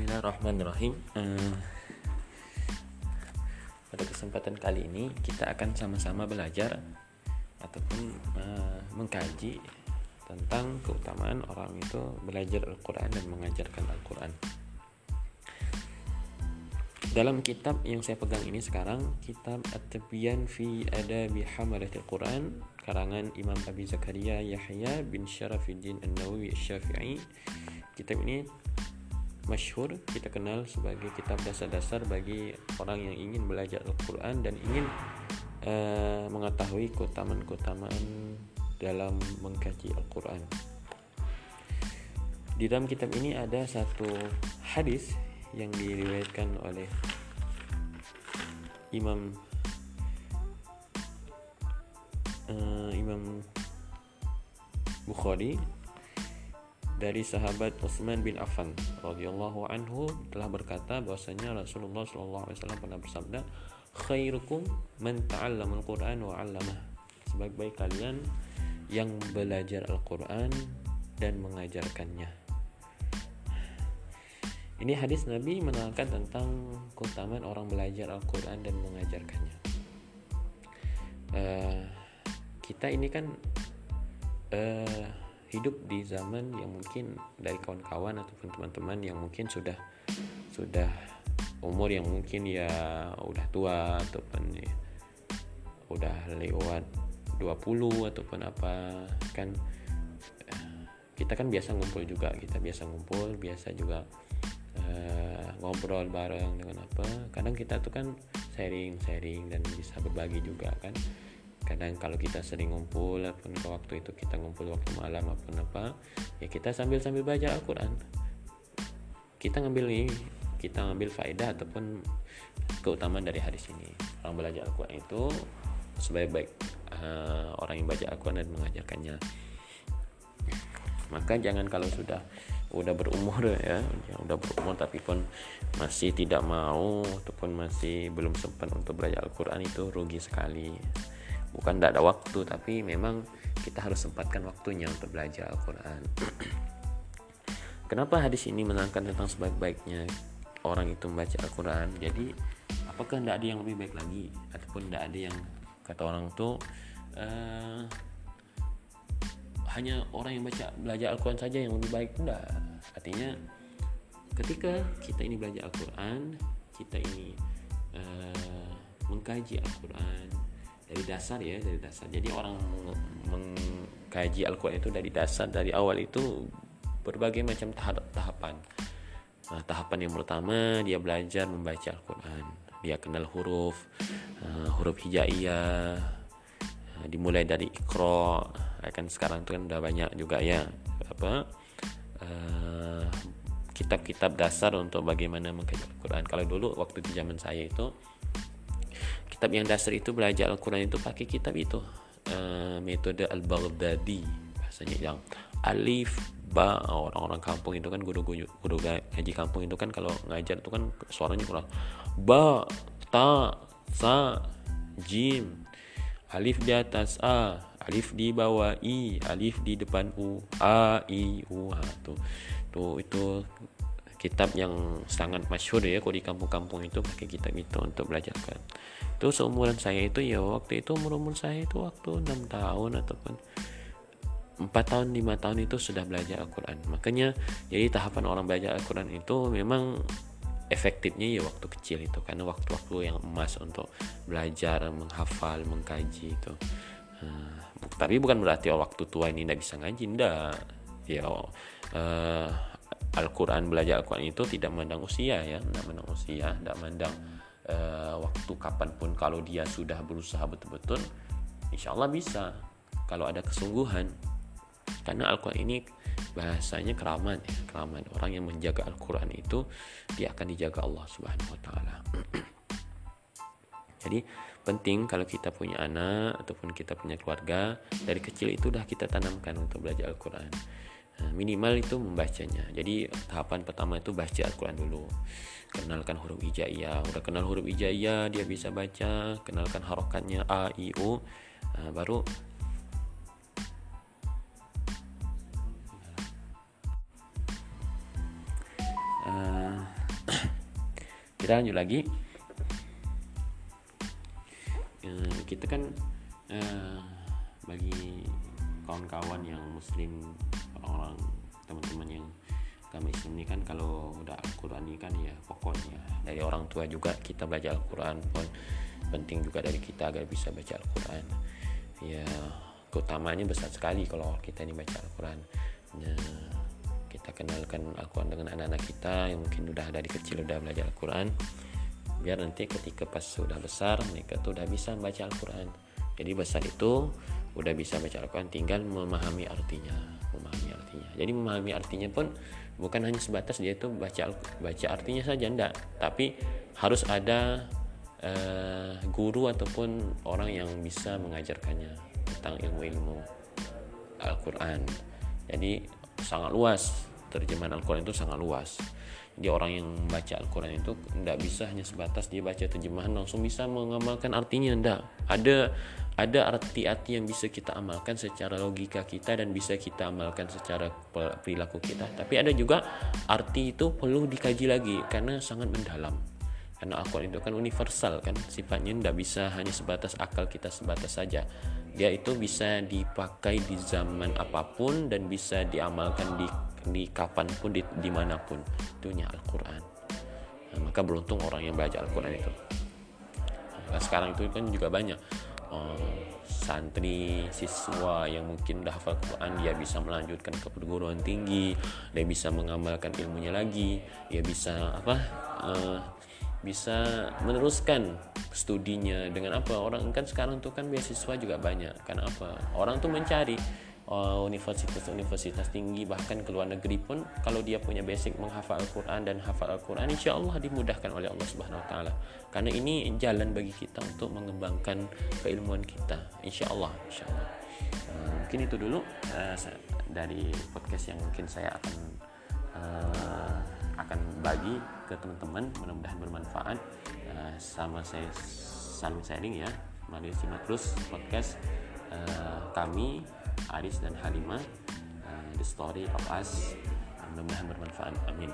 Bismillahirrahmanirrahim. Eh, pada kesempatan kali ini kita akan sama-sama belajar ataupun eh, mengkaji tentang keutamaan orang itu belajar Al-Quran dan mengajarkan Al-Quran. Dalam kitab yang saya pegang ini sekarang, kitab At-Tabyan fi Adabi Hamalatil Quran, karangan Imam Abi Zakaria Yahya bin Syarafiddin An-Nawawi Syafi'i. Kitab ini masyhur kita kenal sebagai kitab dasar-dasar bagi orang yang ingin belajar Al-Quran dan ingin uh, mengetahui keutamaan-keutamaan dalam mengkaji Al-Quran. Di dalam kitab ini ada satu hadis yang diriwayatkan oleh Imam uh, Imam Bukhari dari sahabat Utsman bin Affan radhiyallahu anhu telah berkata bahwasanya Rasulullah sallallahu alaihi wasallam pernah bersabda khairukum man ta'allama al-Qur'an wa 'allamah sebaik-baik kalian yang belajar Al-Qur'an dan mengajarkannya ini hadis Nabi menerangkan tentang keutamaan orang belajar Al-Quran dan mengajarkannya. Uh, kita ini kan uh, hidup di zaman yang mungkin dari kawan-kawan ataupun teman-teman yang mungkin sudah sudah umur yang mungkin ya udah tua ataupun ya, udah lewat 20 ataupun apa kan uh, kita kan biasa ngumpul juga kita biasa ngumpul biasa juga uh, ngobrol bareng dengan apa. Kadang kita tuh kan sharing sharing dan bisa berbagi juga kan kadang kalau kita sering ngumpul ataupun ke waktu itu kita ngumpul waktu malam ataupun apa ya kita sambil sambil baca Al-Quran. Kita ngambil nih kita ngambil faedah ataupun keutamaan dari hadis ini. Orang belajar Al-Quran itu sebaik-baik uh, orang yang baca Al-Quran dan mengajarkannya. Maka jangan kalau sudah udah berumur ya, ya udah berumur tapi pun masih tidak mau ataupun masih belum sempat untuk belajar Al-Quran itu rugi sekali bukan tidak ada waktu tapi memang kita harus sempatkan waktunya untuk belajar Al-Quran. Kenapa hadis ini menerangkan tentang sebaik-baiknya orang itu membaca Al-Quran? Jadi apakah tidak ada yang lebih baik lagi? Ataupun tidak ada yang kata orang tuh uh, hanya orang yang baca belajar Al-Quran saja yang lebih baik? Enggak artinya ketika kita ini belajar Al-Quran kita ini uh, mengkaji Al-Quran dari dasar ya dari dasar. Jadi orang mengkaji Al-Quran itu dari dasar dari awal itu berbagai macam tahap tahapan. Nah, tahapan yang pertama dia belajar membaca Al-Quran. Dia kenal huruf uh, huruf hijaiyah uh, dimulai dari ikro kan sekarang itu kan udah banyak juga ya apa kitab-kitab uh, dasar untuk bagaimana mengkaji Al-Quran. Kalau dulu waktu di zaman saya itu kitab yang dasar itu belajar Al-Quran itu pakai kitab itu. Uh, metode Al-Baghdadi bahasanya yang alif ba orang-orang kampung itu kan guru-guru guru ngaji kampung itu kan kalau ngajar itu kan suaranya kurang. Ba ta sa jim alif di atas a alif di bawah i alif di depan u a i u ha tuh. Tuh itu kitab yang sangat masyhur ya kalau di kampung-kampung itu pakai kitab itu untuk belajar kan itu seumuran saya itu ya waktu itu umur umur saya itu waktu enam tahun ataupun empat tahun lima tahun itu sudah belajar Al-Quran. Makanya jadi tahapan orang belajar Al-Quran itu memang efektifnya ya waktu kecil itu karena waktu-waktu yang emas untuk belajar menghafal mengkaji itu. Uh, tapi bukan berarti waktu tua ini tidak bisa ngaji ndak. Ya uh, Al-Quran belajar Al-Quran itu tidak memandang usia ya. Tidak memandang usia tidak memandang uh, waktu kapan pun kalau dia sudah berusaha betul-betul insya Allah bisa. Kalau ada kesungguhan. Karena Al-Quran ini bahasanya keramat ya. Keramat. Orang yang menjaga Al-Quran itu dia akan dijaga Allah Subhanahu Wa Taala. Jadi penting kalau kita punya anak ataupun kita punya keluarga dari kecil itu udah kita tanamkan untuk belajar Al-Quran minimal itu membacanya. Jadi tahapan pertama itu baca Al-Quran dulu. Kenalkan huruf hijaiyah udah kenal huruf hijaiyah dia bisa baca. Kenalkan harokatnya a i u. Nah, baru uh, kita lanjut lagi. Uh, kita kan uh, bagi kawan-kawan yang muslim ini kan kalau udah Al-Quran ini kan ya pokoknya. Dari orang tua juga kita belajar Al-Quran pun penting juga dari kita agar bisa baca Al-Quran. Ya keutamanya besar sekali kalau kita ini baca Al-Quran. Ya, kita kenalkan Al-Quran dengan anak-anak kita yang mungkin udah dari kecil udah belajar Al-Quran. Biar nanti ketika pas sudah besar mereka tuh udah bisa membaca Al-Quran. Jadi besar itu udah bisa baca Al-Quran tinggal memahami artinya memahami artinya. Jadi memahami artinya pun bukan hanya sebatas dia itu baca baca artinya saja enggak tapi harus ada uh, guru ataupun orang yang bisa mengajarkannya tentang ilmu-ilmu Al-Quran. Jadi sangat luas terjemahan Al-Quran itu sangat luas. Jadi orang yang baca Al-Quran itu tidak bisa hanya sebatas dia baca terjemahan langsung bisa mengamalkan artinya tidak ada ada arti-arti yang bisa kita amalkan secara logika kita dan bisa kita amalkan secara perilaku kita. Tapi ada juga arti itu perlu dikaji lagi karena sangat mendalam. Karena Al-Quran itu kan universal kan sifatnya tidak bisa hanya sebatas akal kita sebatas saja. Dia itu bisa dipakai di zaman apa pun dan bisa diamalkan di di kapan pun di di mana pun itunya Al-Quran. Nah, maka beruntung orang yang belajar Al-Quran itu. Nah, sekarang itu kan juga banyak santri siswa yang mungkin udah hafal Quran dia bisa melanjutkan ke perguruan tinggi dia bisa mengamalkan ilmunya lagi dia bisa apa uh, bisa meneruskan studinya dengan apa. Orang kan sekarang tuh kan beasiswa juga banyak kan apa? Orang tuh mencari universitas-universitas tinggi bahkan ke luar negeri pun kalau dia punya basic menghafal Al-Quran dan hafal Al-Quran insya Allah dimudahkan oleh Allah Subhanahu Wa Taala. Karena ini jalan bagi kita untuk mengembangkan keilmuan kita insya Allah insya Allah uh, mungkin itu dulu uh, dari podcast yang mungkin saya akan akan bagi ke teman-teman mudah-mudahan bermanfaat. Sama saya saling sharing ya. Mari simak terus podcast kami Aris dan Halima uh, the story of us mudah-mudahan bermanfaat. Amin